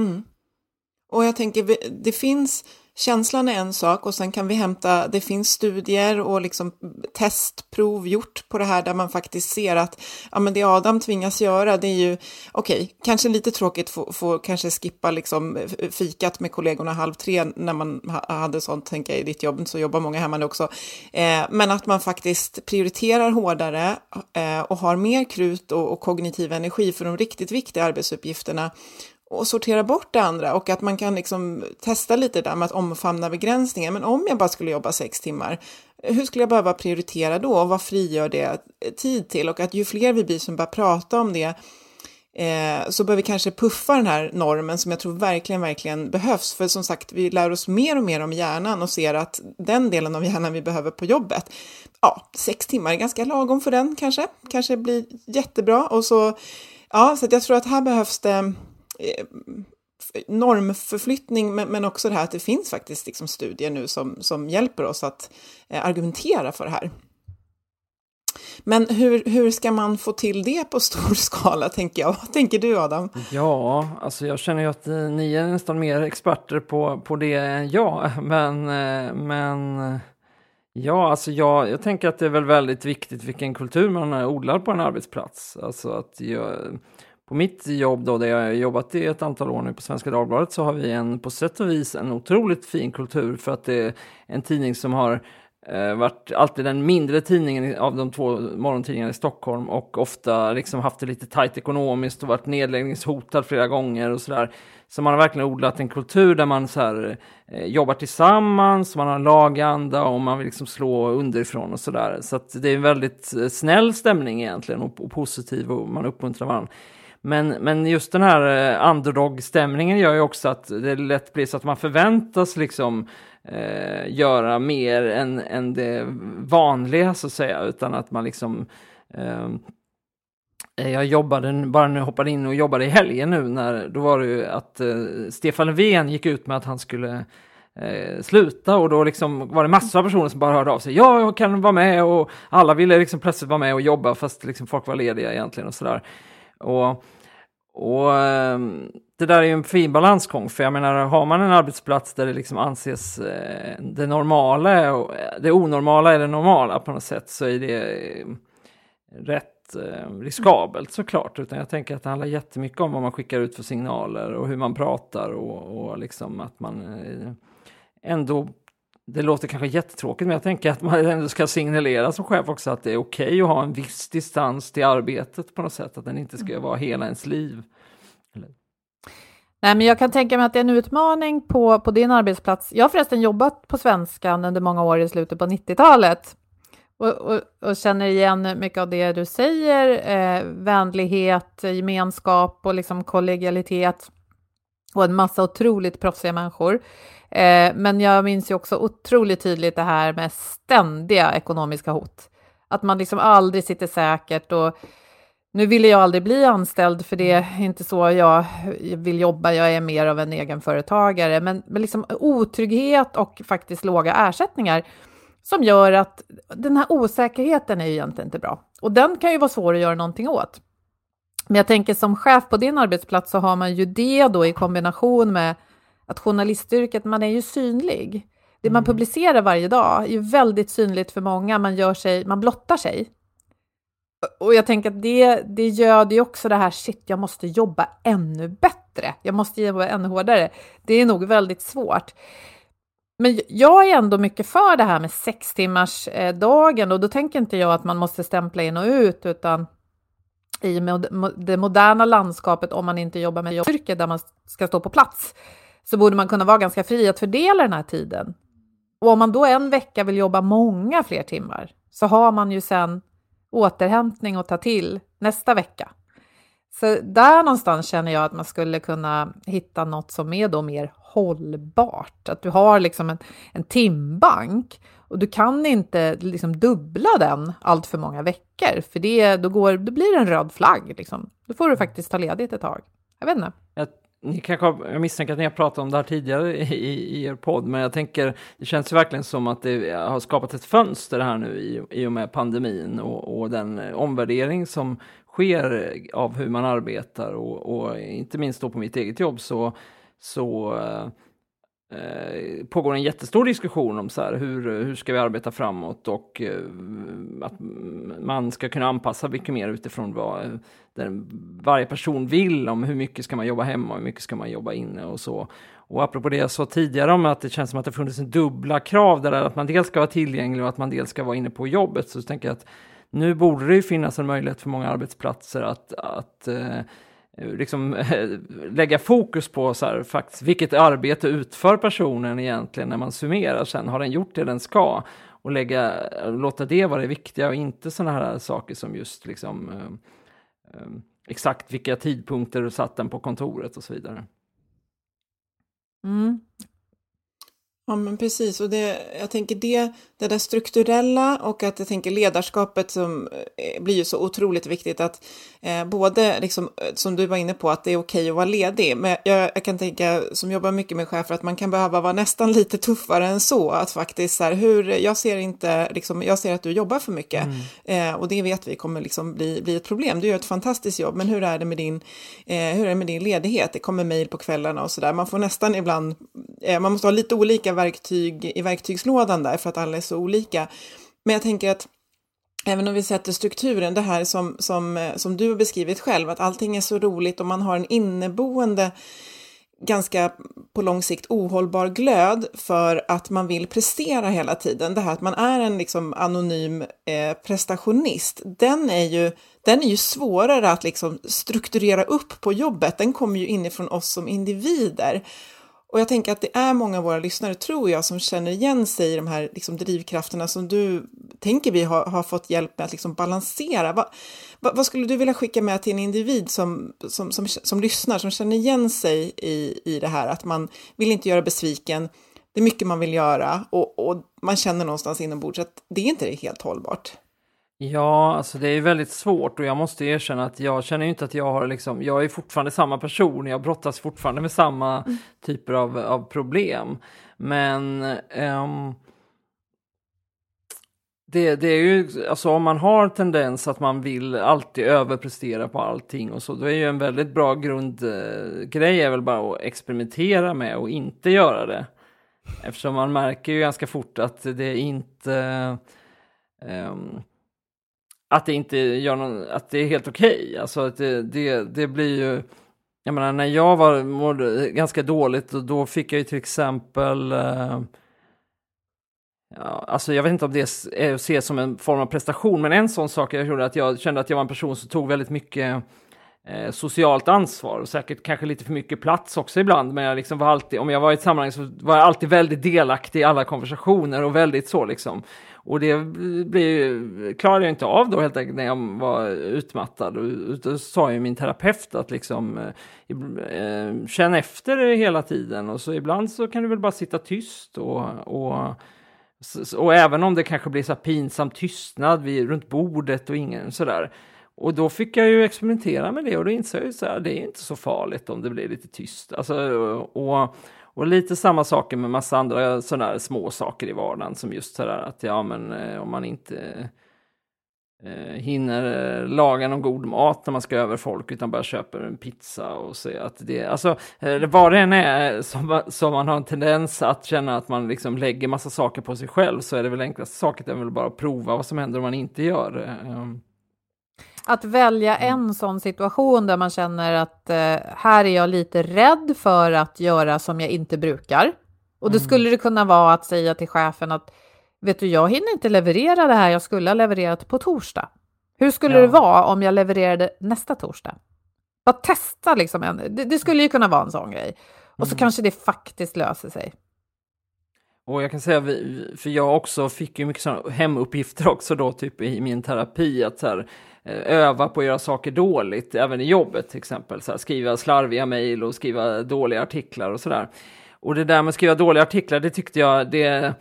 Mm. Och jag tänker, det finns känslan är en sak och sen kan vi hämta, det finns studier och liksom testprov gjort på det här där man faktiskt ser att ja, men det Adam tvingas göra det är ju okej, okay, kanske lite tråkigt få, få kanske skippa liksom fikat med kollegorna halv tre när man hade sånt, tänker jag, i ditt jobb, så jobbar många hemma nu också. Eh, men att man faktiskt prioriterar hårdare eh, och har mer krut och, och kognitiv energi för de riktigt viktiga arbetsuppgifterna och sortera bort det andra och att man kan liksom testa lite där med att omfamna begränsningar. Men om jag bara skulle jobba sex timmar, hur skulle jag behöva prioritera då och vad frigör det tid till? Och att ju fler vi blir som börjar prata om det eh, så bör vi kanske puffa den här normen som jag tror verkligen, verkligen behövs. För som sagt, vi lär oss mer och mer om hjärnan och ser att den delen av hjärnan vi behöver på jobbet, ja, sex timmar är ganska lagom för den kanske, kanske blir jättebra och så, ja, så att jag tror att här behövs det Eh, normförflyttning, men, men också det här att det finns faktiskt liksom studier nu som, som hjälper oss att eh, argumentera för det här. Men hur, hur ska man få till det på stor skala, tänker jag? Vad tänker du, Adam? Ja, alltså jag känner ju att eh, ni är nästan mer experter på, på det än jag, men, eh, men Ja, alltså jag, jag tänker att det är väl väldigt viktigt vilken kultur man odlar på en arbetsplats. Alltså att jag, på mitt jobb då, där jag har jobbat i ett antal år nu på Svenska Dagbladet, så har vi en, på sätt och vis en otroligt fin kultur för att det är en tidning som har eh, varit alltid den mindre tidningen av de två morgontidningarna i Stockholm och ofta liksom haft det lite tajt ekonomiskt och varit nedläggningshotad flera gånger och sådär. Så man har verkligen odlat en kultur där man så här, eh, jobbar tillsammans, man har en laganda och man vill liksom slå underifrån och sådär. Så att det är en väldigt eh, snäll stämning egentligen och, och positiv och man uppmuntrar varandra. Men, men just den här eh, underdog-stämningen gör ju också att det lätt blir så att man förväntas liksom eh, göra mer än, än det vanliga så att säga, utan att man liksom eh, eh, jag jobbade, bara nu hoppade in och jobbade i helgen nu, när, då var det ju att eh, Stefan Löfven gick ut med att han skulle eh, sluta och då liksom var det massor av personer som bara hörde av sig. Ja, jag kan vara med och alla ville liksom plötsligt vara med och jobba fast liksom folk var lediga egentligen och sådär. Och, och ehm, det där är ju en fin balansgång, för jag menar, har man en arbetsplats där det liksom anses eh, det normala, och eh, det onormala är det normala på något sätt, så är det eh, rätt ehm, riskabelt såklart. Utan jag tänker att det handlar jättemycket om vad man skickar ut för signaler och hur man pratar och, och liksom att man ändå det låter kanske jättetråkigt, men jag tänker att man ändå ska signalera som chef också att det är okej okay att ha en viss distans till arbetet på något sätt, att den inte ska vara hela ens liv. Nej, men jag kan tänka mig att det är en utmaning på, på din arbetsplats. Jag har förresten jobbat på Svenskan under många år i slutet på 90-talet och, och, och, känner igen mycket av det du säger. Eh, vänlighet, gemenskap och liksom kollegialitet och en massa otroligt proffsiga människor. Eh, men jag minns ju också otroligt tydligt det här med ständiga ekonomiska hot. Att man liksom aldrig sitter säkert och nu ville jag aldrig bli anställd för det är inte så jag vill jobba, jag är mer av en egenföretagare, men, men liksom otrygghet och faktiskt låga ersättningar som gör att den här osäkerheten är ju egentligen inte bra. Och den kan ju vara svår att göra någonting åt. Men jag tänker som chef på din arbetsplats så har man ju det då i kombination med att journalistyrket, man är ju synlig. Det man mm. publicerar varje dag är ju väldigt synligt för många, man, gör sig, man blottar sig. Och jag tänker att det, det göder ju också det här, shit, jag måste jobba ännu bättre. Jag måste jobba ännu hårdare. Det är nog väldigt svårt. Men jag är ändå mycket för det här med sex timmars eh, dagen och då tänker inte jag att man måste stämpla in och ut, utan i det moderna landskapet, om man inte jobbar med jobbyrke där man ska stå på plats, så borde man kunna vara ganska fri att fördela den här tiden. Och om man då en vecka vill jobba många fler timmar, så har man ju sen återhämtning att ta till nästa vecka. Så där någonstans känner jag att man skulle kunna hitta något som är då mer hållbart. Att du har liksom en, en timbank och du kan inte liksom dubbla den allt för många veckor, för det, då, går, då blir det en röd flagg. Liksom. Då får du faktiskt ta ledigt ett tag. Jag vet inte. Jag, ni kanske, har, jag misstänker att ni har pratat om det här tidigare i, i, er podd, men jag tänker, det känns ju verkligen som att det har skapat ett fönster här nu i, i och med pandemin och, och den omvärdering som sker av hur man arbetar och, och inte minst då på mitt eget jobb så, så eh, eh, pågår en jättestor diskussion om så här, hur, hur ska vi arbeta framåt och eh, att man ska kunna anpassa mycket mer utifrån vad eh, den, varje person vill om hur mycket ska man jobba hemma och hur mycket ska man jobba inne och så. Och apropå det jag sa tidigare om att det känns som att det funnits en dubbla krav där att man dels ska vara tillgänglig och att man dels ska vara inne på jobbet så tänker jag att nu borde det ju finnas en möjlighet för många arbetsplatser att, att eh, liksom, eh, lägga fokus på så här, faktiskt, vilket arbete utför personen egentligen när man summerar sen. Har den gjort det den ska? Och lägga, eh, låta det vara det viktiga och inte sådana här saker som just liksom, eh, eh exakt vilka tidpunkter du satt den på kontoret och så vidare. Mm. Ja, men precis. Och det, jag tänker det, det där strukturella och att jag tänker ledarskapet som eh, blir ju så otroligt viktigt att eh, både, liksom, eh, som du var inne på, att det är okej att vara ledig. Men jag, jag, kan tänka, som jobbar mycket med chefer, att man kan behöva vara nästan lite tuffare än så. Att faktiskt så här, hur, jag ser inte, liksom, jag ser att du jobbar för mycket. Mm. Eh, och det vet vi kommer liksom bli, bli ett problem. Du gör ett fantastiskt jobb, men hur är det med din, eh, hur är det med din ledighet? Det kommer mejl på kvällarna och så där. Man får nästan ibland, eh, man måste ha lite olika verktyg i verktygslådan där för att alla är så olika. Men jag tänker att även om vi sätter strukturen, det här som, som, eh, som du har beskrivit själv, att allting är så roligt och man har en inneboende ganska på lång sikt ohållbar glöd för att man vill prestera hela tiden. Det här att man är en liksom anonym eh, prestationist, den är, ju, den är ju svårare att liksom strukturera upp på jobbet. Den kommer ju inifrån oss som individer. Och jag tänker att det är många av våra lyssnare, tror jag, som känner igen sig i de här liksom, drivkrafterna som du tänker vi har, har fått hjälp med att liksom, balansera. Va, va, vad skulle du vilja skicka med till en individ som, som, som, som lyssnar, som känner igen sig i, i det här, att man vill inte göra besviken, det är mycket man vill göra och, och man känner någonstans inombords att det är inte helt hållbart. Ja, alltså det är väldigt svårt och jag måste erkänna att jag känner inte att jag har liksom, jag är fortfarande samma person, jag brottas fortfarande med samma mm. typer av, av problem. Men um, det, det, är ju, alltså om man har tendens att man vill alltid överprestera på allting och så, då är ju en väldigt bra grundgrej uh, är väl bara att experimentera med och inte göra det. Eftersom man märker ju ganska fort att det inte um, att det inte gör någon, att det är helt okej. Okay. Alltså att det, det, det blir ju, jag menar när jag var, mådde ganska dåligt, då fick jag ju till exempel eh, Ja, alltså jag vet inte om det är att se som en form av prestation, men en sån sak jag gjorde att jag kände att jag var en person som tog väldigt mycket eh, socialt ansvar och säkert kanske lite för mycket plats också ibland. Men jag liksom var alltid, om jag var i ett sammanhang så var jag alltid väldigt delaktig i alla konversationer och väldigt så liksom. Och det blir, klarade jag inte av då helt enkelt när jag var utmattad. Då sa ju min terapeut att liksom eh, eh, känn efter hela tiden och så ibland så kan du väl bara sitta tyst och, och och även om det kanske blir så pinsam tystnad vid, runt bordet och ingen sådär. Och då fick jag ju experimentera med det och då insåg jag ju så här, det är inte så farligt om det blir lite tyst. Alltså, och, och lite samma saker med massa andra eh, sådana små saker i vardagen som just sådär att ja men eh, om man inte eh, hinner eh, laga någon god mat när man ska över folk utan bara köper en pizza och se att det, alltså eh, vad det än är som, som man har en tendens att känna att man liksom lägger massa saker på sig själv så är det väl enklaste saken är väl bara att prova vad som händer om man inte gör det. Ehm. Att välja en sån situation där man känner att eh, här är jag lite rädd för att göra som jag inte brukar. Och då skulle det kunna vara att säga till chefen att vet du, jag hinner inte leverera det här jag skulle ha levererat på torsdag. Hur skulle Ja. det vara om jag levererade nästa torsdag? Bara testa liksom. En, det, det skulle ju kunna vara en sån grej. Och så kanske det faktiskt löser sig. Och jag kan säga, för jag också fick ju mycket sådana hemuppgifter också då, typ i min terapi, att så här, eh, öva på att göra saker dåligt, även i jobbet till exempel. Så här, skriva slarviga mejl och skriva dåliga artiklar och sådär. Och det där med att skriva dåliga artiklar, det tyckte jag, det,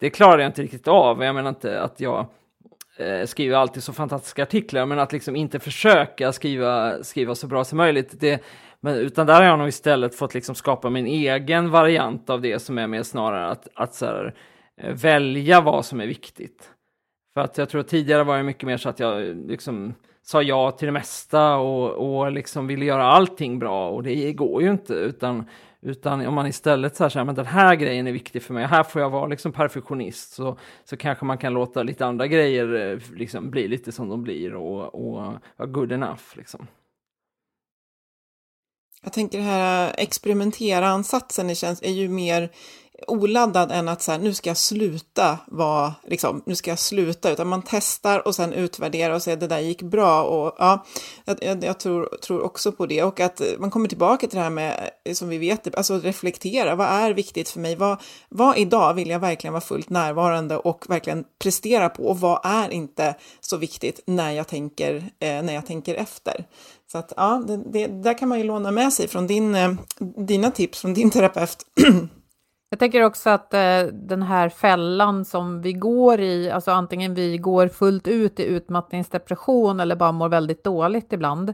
det klarade jag inte riktigt av. Jag menar inte att jag eh, skriver alltid så fantastiska artiklar, men att liksom inte försöka skriva, skriva så bra som möjligt. Det, men, utan där har jag nog istället fått liksom skapa min egen variant av det som är mer snarare att, att så här, eh, välja vad som är viktigt. För att jag tror att tidigare var det mycket mer så att jag liksom sa ja till det mesta och, och liksom ville göra allting bra och det går ju inte utan utan om man istället så här, så här, men den här grejen är viktig för mig, här får jag vara liksom perfektionist, så, så kanske man kan låta lite andra grejer eh, liksom bli lite som de blir och, och vara good enough. Liksom. Jag tänker det här äh, experimentera-ansatsen är ju mer oladdad än att så här, nu ska jag sluta vara, liksom, nu ska jag sluta, utan man testar och sen utvärderar och säger det där gick bra och ja, jag, jag, tror, tror också på det och att man kommer tillbaka till det här med, eh, som vi vet, typ, alltså reflektera, vad är viktigt för mig, vad, vad idag vill jag verkligen vara fullt närvarande och verkligen prestera på och vad är inte så viktigt när jag tänker, eh, när jag tänker efter. Så att ja, det, det, där kan man ju låna med sig från din, eh, dina tips från din terapeut. Jag tänker också att eh, den här fällan som vi går i, alltså antingen vi går fullt ut i utmattningsdepression eller bara mår väldigt dåligt ibland,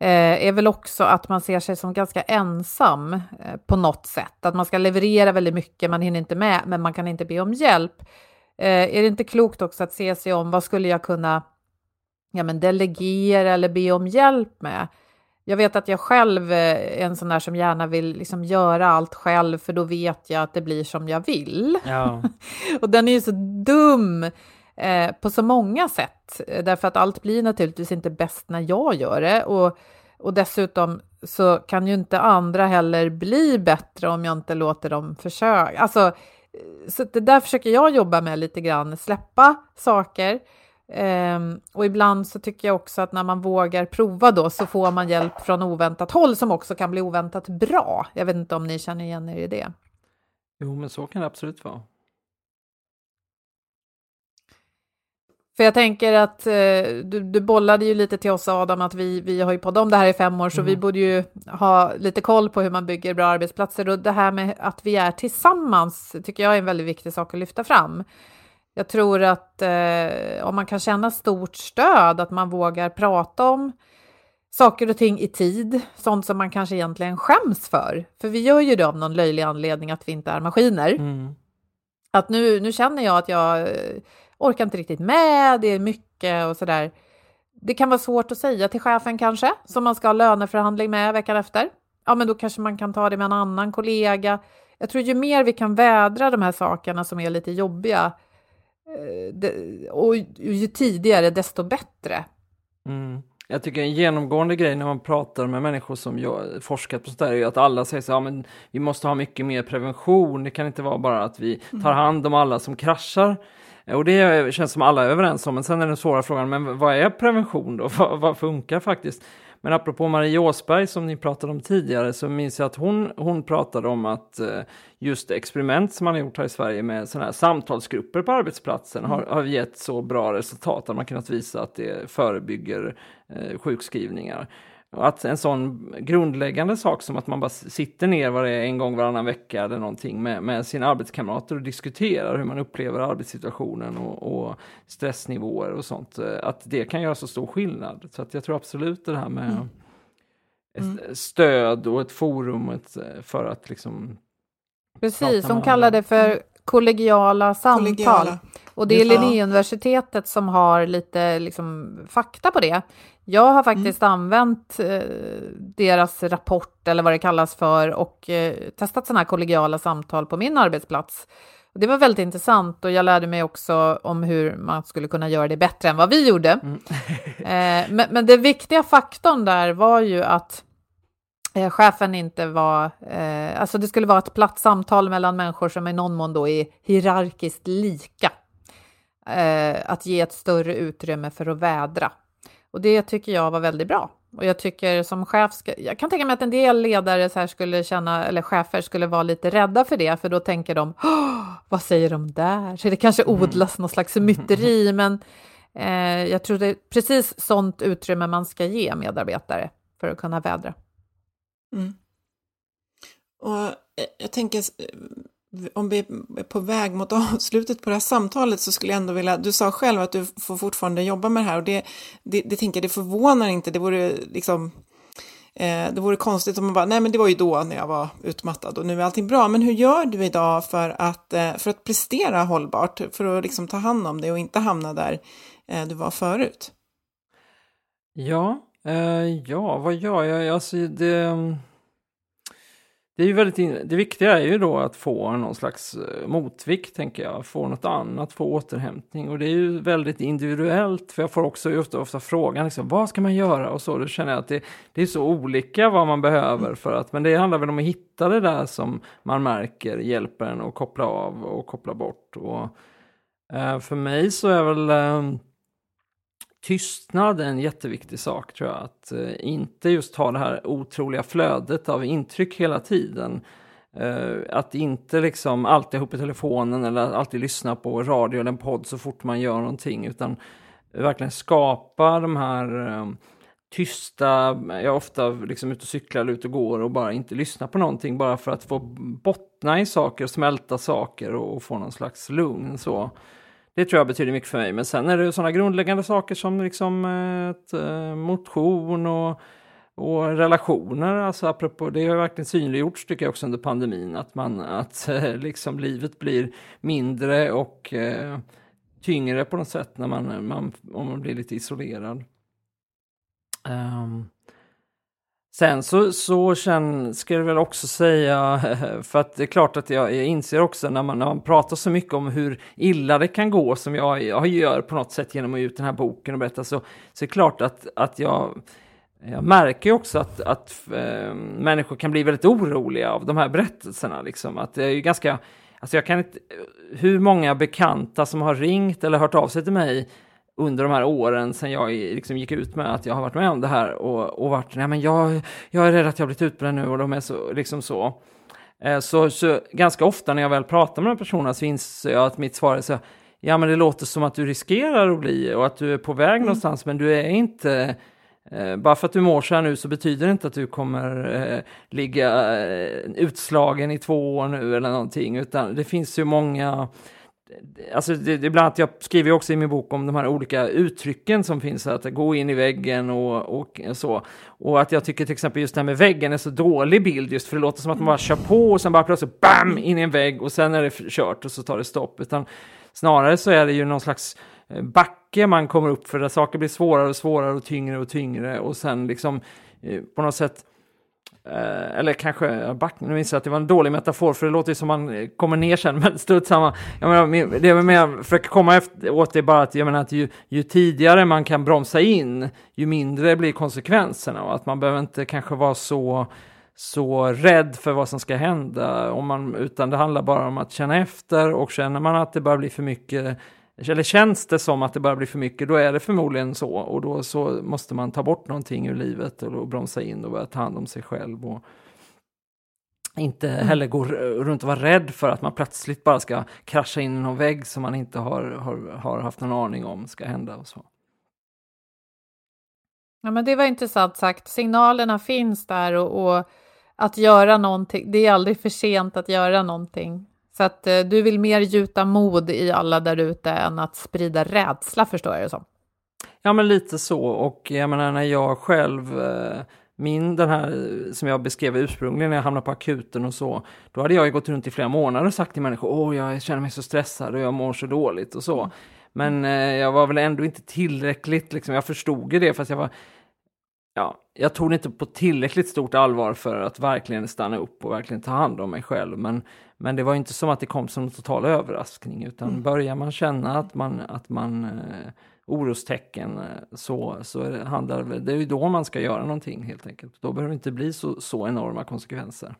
eh, är väl också att man ser sig som ganska ensam eh, på något sätt. Att man ska leverera väldigt mycket, man hinner inte med, men man kan inte be om hjälp. Eh, är det inte klokt också att se sig om, vad skulle jag kunna ja, men delegera eller be om hjälp med? Jag vet att jag själv är en sån där som gärna vill liksom göra allt själv, för då vet jag att det blir som jag vill. Ja. Och den är ju så dum eh, på så många sätt, eh, därför att allt blir naturligtvis inte bäst när jag gör det. Och, och dessutom så kan ju inte andra heller bli bättre om jag inte låter dem försöka. Alltså, eh, så det där försöker jag jobba med lite grann, släppa saker. Ehm, och ibland så tycker jag också att när man vågar prova då så får man hjälp från oväntat håll som också kan bli oväntat bra. Jag vet inte om ni känner igen er i det. Jo, men så kan det absolut vara. För jag tänker att eh, du, du bollade ju lite till oss Adam att vi, vi har ju poddat om det här i fem år så vi borde ju ha lite koll på hur man bygger bra arbetsplatser och det här med att vi är tillsammans tycker jag är en väldigt viktig sak att lyfta fram. Jag tror att eh, om man kan känna stort stöd, att man vågar prata om saker och ting i tid, sånt som man kanske egentligen skäms för. För vi gör ju det av någon löjlig anledning att vi inte är maskiner. Mm. Att nu, nu känner jag att jag eh, orkar inte riktigt med, det är mycket och sådär. Det kan vara svårt att säga till chefen kanske, som man ska ha löneförhandling med veckan efter. Ja, men då kanske man kan ta det med en annan kollega. Jag tror ju mer vi kan vädra de här sakerna som är lite jobbiga och ju tidigare desto bättre. Mm. Jag tycker en genomgående grej när man pratar med människor som jag forskat på sånt där är ju att alla säger så ja, men vi måste ha mycket mer prevention. Det kan inte vara bara att vi tar hand om alla som kraschar. Och det känns som alla är överens om, men sen är den svåra frågan, men vad är prevention då? Vad, vad funkar faktiskt? Men apropå Marie Åsberg som ni pratade om tidigare så minns jag att hon, hon pratade om att eh, just experiment som man har gjort här i Sverige med sådana här samtalsgrupper på arbetsplatsen har, har gett så bra resultat att man kunnat visa att det förebygger eh, sjukskrivningar. Och att en sån grundläggande sak som att man bara sitter ner var det är en gång varannan vecka eller någonting med, med sina arbetskamrater och diskuterar hur man upplever arbetssituationen och, och stressnivåer och sånt. eh, Att det kan göra så stor skillnad. Så att jag tror absolut det här med ett stöd och ett forum ett, eh, för att liksom Precis, med kallar det för kollegiala samtal. Kollegiala. Och det är. Linnéuniversitetet som har lite liksom, fakta på det. Jag har faktiskt använt eh, deras rapport eller vad det kallas för och eh, testat sådana här kollegiala samtal på min arbetsplats. Det var väldigt intressant och jag lärde mig också om hur man skulle kunna göra det bättre än vad vi gjorde. Mm. eh, men, men det viktiga faktorn där var ju att eh, chefen inte var, eh, alltså det skulle vara ett platt samtal mellan människor som i någon mån då är hierarkiskt lika. Eh, att ge ett större utrymme för att vädra. Och det tycker jag var väldigt bra. Och jag tycker som chef, ska, jag kan tänka mig att en del ledare så här skulle känna, eller chefer skulle vara lite rädda för det, för då tänker de, vad säger de där? Så det kanske mm. odlas mm. någon slags myteri, men eh, jag tror det är precis sånt utrymme man ska ge medarbetare för att kunna vädra. Mm. Och eh, jag tänker, om vi är på väg mot avslutet på det här samtalet så skulle jag ändå vilja, du sa själv att du får fortfarande jobba med det här och det, det, det tänker jag, det förvånar inte, det vore liksom, eh, det vore konstigt om man bara, nej men det var ju då när jag var utmattad och nu är allting bra, men hur gör du idag för att, eh, för att prestera hållbart, för att liksom ta hand om det och inte hamna där eh, du var förut? Ja, eh, ja, vad gör jag? Alltså det det, är ju väldigt det viktiga är ju då att få någon slags eh, motvikt, tänker jag. Få något annat, få återhämtning. Och det är ju väldigt individuellt, för jag får också ofta, ofta frågan liksom, vad ska man göra? Och så, då känner jag att det, det är så olika vad man behöver. för att, Men det handlar väl om att hitta det där som man märker hjälper en att koppla av och koppla bort. Och, eh, för mig så är väl eh, tystnad är en jätteviktig sak tror jag. Att eh, inte just ha det här otroliga flödet av intryck hela tiden. Eh, att inte liksom alltid ha uppe telefonen eller alltid lyssna på radio eller en podd så fort man gör någonting utan verkligen skapa de här eh, tysta, jag är ofta liksom ute och cyklar eller ute och går och bara inte lyssna på någonting bara för att få bottna i saker, smälta saker och, och få någon slags lugn så. Det tror jag betyder mycket för mig. Men sen är det sådana grundläggande saker som liksom eh, ett, eh, motion och, och relationer. Alltså apropå, det har verkligen synliggjorts tycker jag också under pandemin. Att, man, att eh, liksom livet blir mindre och eh, tyngre på något sätt när man, man, om man blir lite isolerad. Um, Sen så, så sen ska jag väl också säga, för att det är klart att jag, jag inser också när man, när man pratar så mycket om hur illa det kan gå som jag, jag gör på något sätt genom att ge ut den här boken och berätta så, så är det klart att, att jag, jag märker också att, att äh, människor kan bli väldigt oroliga av de här berättelserna. Liksom. Att det är ju ganska, alltså jag kan inte, hur många bekanta som har ringt eller hört av sig till mig under de här åren sen jag liksom gick ut med att jag har varit med om det här och, och varit, nej men jag, jag är rädd att jag blivit utbränd nu och de är så, liksom så. Eh, så, så ganska ofta när jag väl pratar med de personerna så inser jag att mitt svar är så, ja men det låter som att du riskerar att bli och att du är på väg mm. någonstans men du är inte Eh, bara för att du mår så här nu så betyder det inte att du kommer eh, ligga eh, utslagen i två år nu eller någonting, utan det finns ju många Alltså det, det, bland annat, jag skriver också i min bok om de här olika uttrycken som finns, att gå in i väggen och, och så. Och att jag tycker till exempel just det här med väggen är så dålig bild just för det låter som att man bara kör på och sen bara plötsligt BAM! in i en vägg och sen är det kört och så tar det stopp. Utan snarare så är det ju någon slags eh, backe man kommer upp för där saker blir svårare och svårare och tyngre och tyngre och sen liksom eh, på något sätt Eh, eller kanske, back, nu inser jag att det var en dålig metafor för det låter ju som man kommer ner sen, men strunt samma. Jag menar, det jag menar, försöker komma efter, åt det bara att, jag menar att ju, ju, tidigare man kan bromsa in, ju mindre blir konsekvenserna och att man behöver inte kanske vara så så rädd för vad som ska hända, om man, utan det handlar bara om att känna efter och känner man att det börjar bli för mycket eller känns det som att det börjar bli för mycket, då är det förmodligen så. Och då så måste man ta bort någonting ur livet och bromsa in och börja ta hand om sig själv. Och inte mm. heller gå runt och vara rädd för att man plötsligt bara ska krascha in i någon vägg som man inte har, har, har haft någon aning om ska hända. och så. Ja, men det var intressant sagt. Signalerna finns där och, och att göra någonting. Det är aldrig för sent att göra någonting. Så att eh, du vill mer gjuta mod i alla där ute än att sprida rädsla, förstår jag det som. Ja, men lite så. Och jag menar, när jag själv eh, min, den här som jag beskrev ursprungligen när jag hamnade på akuten och så, då hade jag gått runt i flera månader och sagt till människor, åh, jag känner mig så stressad och jag mår så dåligt och så. Men eh, jag var väl ändå inte tillräckligt, liksom, jag förstod ju det, fast jag var ja, jag tog det inte på tillräckligt stort allvar för att verkligen stanna upp och verkligen ta hand om mig själv. Men, men det var inte som att det kom som en total överraskning utan mm. börjar man känna att man, att man eh, orostecken eh, så, så handlar det, det är ju då man ska göra någonting helt enkelt. Då behöver det inte bli så, så enorma konsekvenser.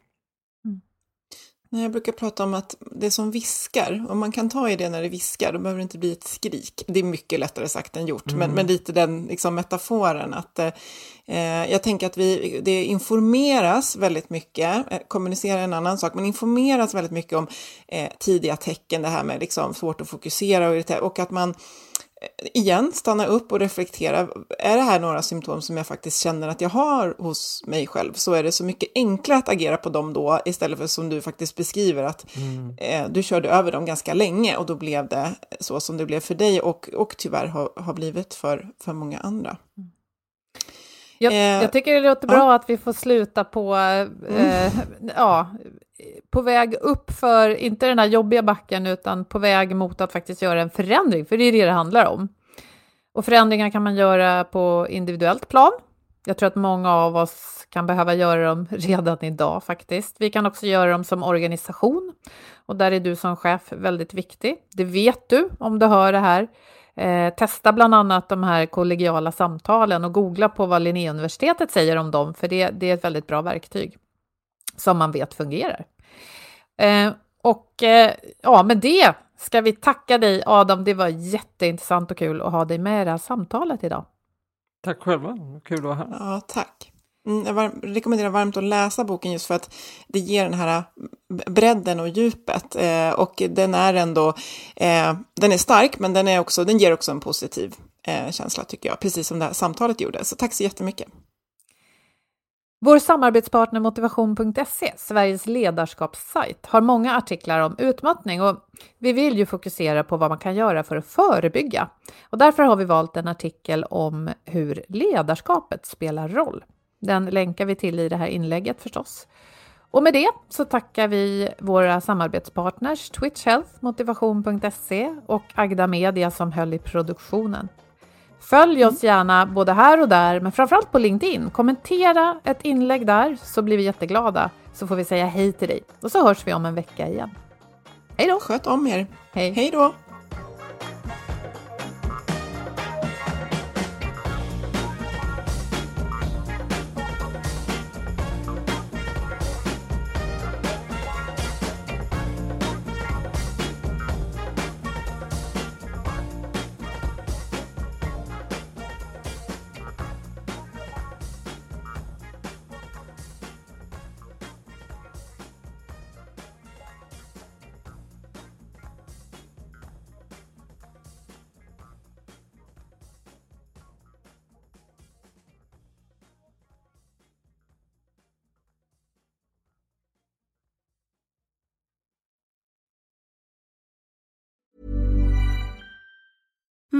Jag brukar prata om att det som viskar, om man kan ta i det när det viskar, då behöver det inte bli ett skrik. Det är mycket lättare sagt än gjort, mm. men, men lite den liksom, metaforen att eh, jag tänker att vi, det informeras väldigt mycket, eh, kommunicera är en annan sak, men informeras väldigt mycket om eh, tidiga tecken, det här med liksom, svårt att fokusera och, och att man igen stanna upp och reflektera. Är det här några symptom som jag faktiskt känner att jag har hos mig själv så är det så mycket enklare att agera på dem då istället för som du faktiskt beskriver att mm. eh, du körde över dem ganska länge och då blev det så som det blev för dig och, och tyvärr har, har blivit för, för många andra. Mm. Jag, eh, jag, tycker det låter bra ja. att vi får sluta på, eh, mm. ja, på väg upp för, inte den här jobbiga backen, utan på väg mot att faktiskt göra en förändring, för det är det det handlar om. Och förändringar kan man göra på individuellt plan. Jag tror att många av oss kan behöva göra dem redan idag faktiskt. Vi kan också göra dem som organisation och där är du som chef väldigt viktig. Det vet du om du hör det här. Eh, testa bland annat de här kollegiala samtalen och googla på vad Linnéuniversitetet säger om dem, för det, det är ett väldigt bra verktyg som man vet fungerar. Eh, och eh, ja, med det ska vi tacka dig Adam. Det var jätteintressant och kul att ha dig med i det här samtalet idag. Tack själva, kul att vara här. Ja, tack. Mm, jag rekommenderar varmt att läsa boken just för att det ger den här eh, bredden och djupet. Eh, och den är ändå, eh, den är stark men den, är också, den ger också en positiv eh, känsla tycker jag, precis som det här samtalet gjorde. Så tack så jättemycket. Vår samarbetspartner Motivation.se, Sveriges ledarskapssajt, har många artiklar om utmattning och vi vill ju fokusera på vad man kan göra för att förebygga. Och därför har vi valt en artikel om hur ledarskapet spelar roll. Den länkar vi till i det här inlägget förstås. Och med det så tackar vi våra samarbetspartners Twitch Health, Motivation.se och Agda Media som höll i produktionen. Följ oss gärna både här och där, men framförallt på LinkedIn. Kommentera ett inlägg där så blir vi jätteglada. Så får vi säga hej till dig och så hörs vi om en vecka igen. Hej då! Sköt om er! Hej! Hej då!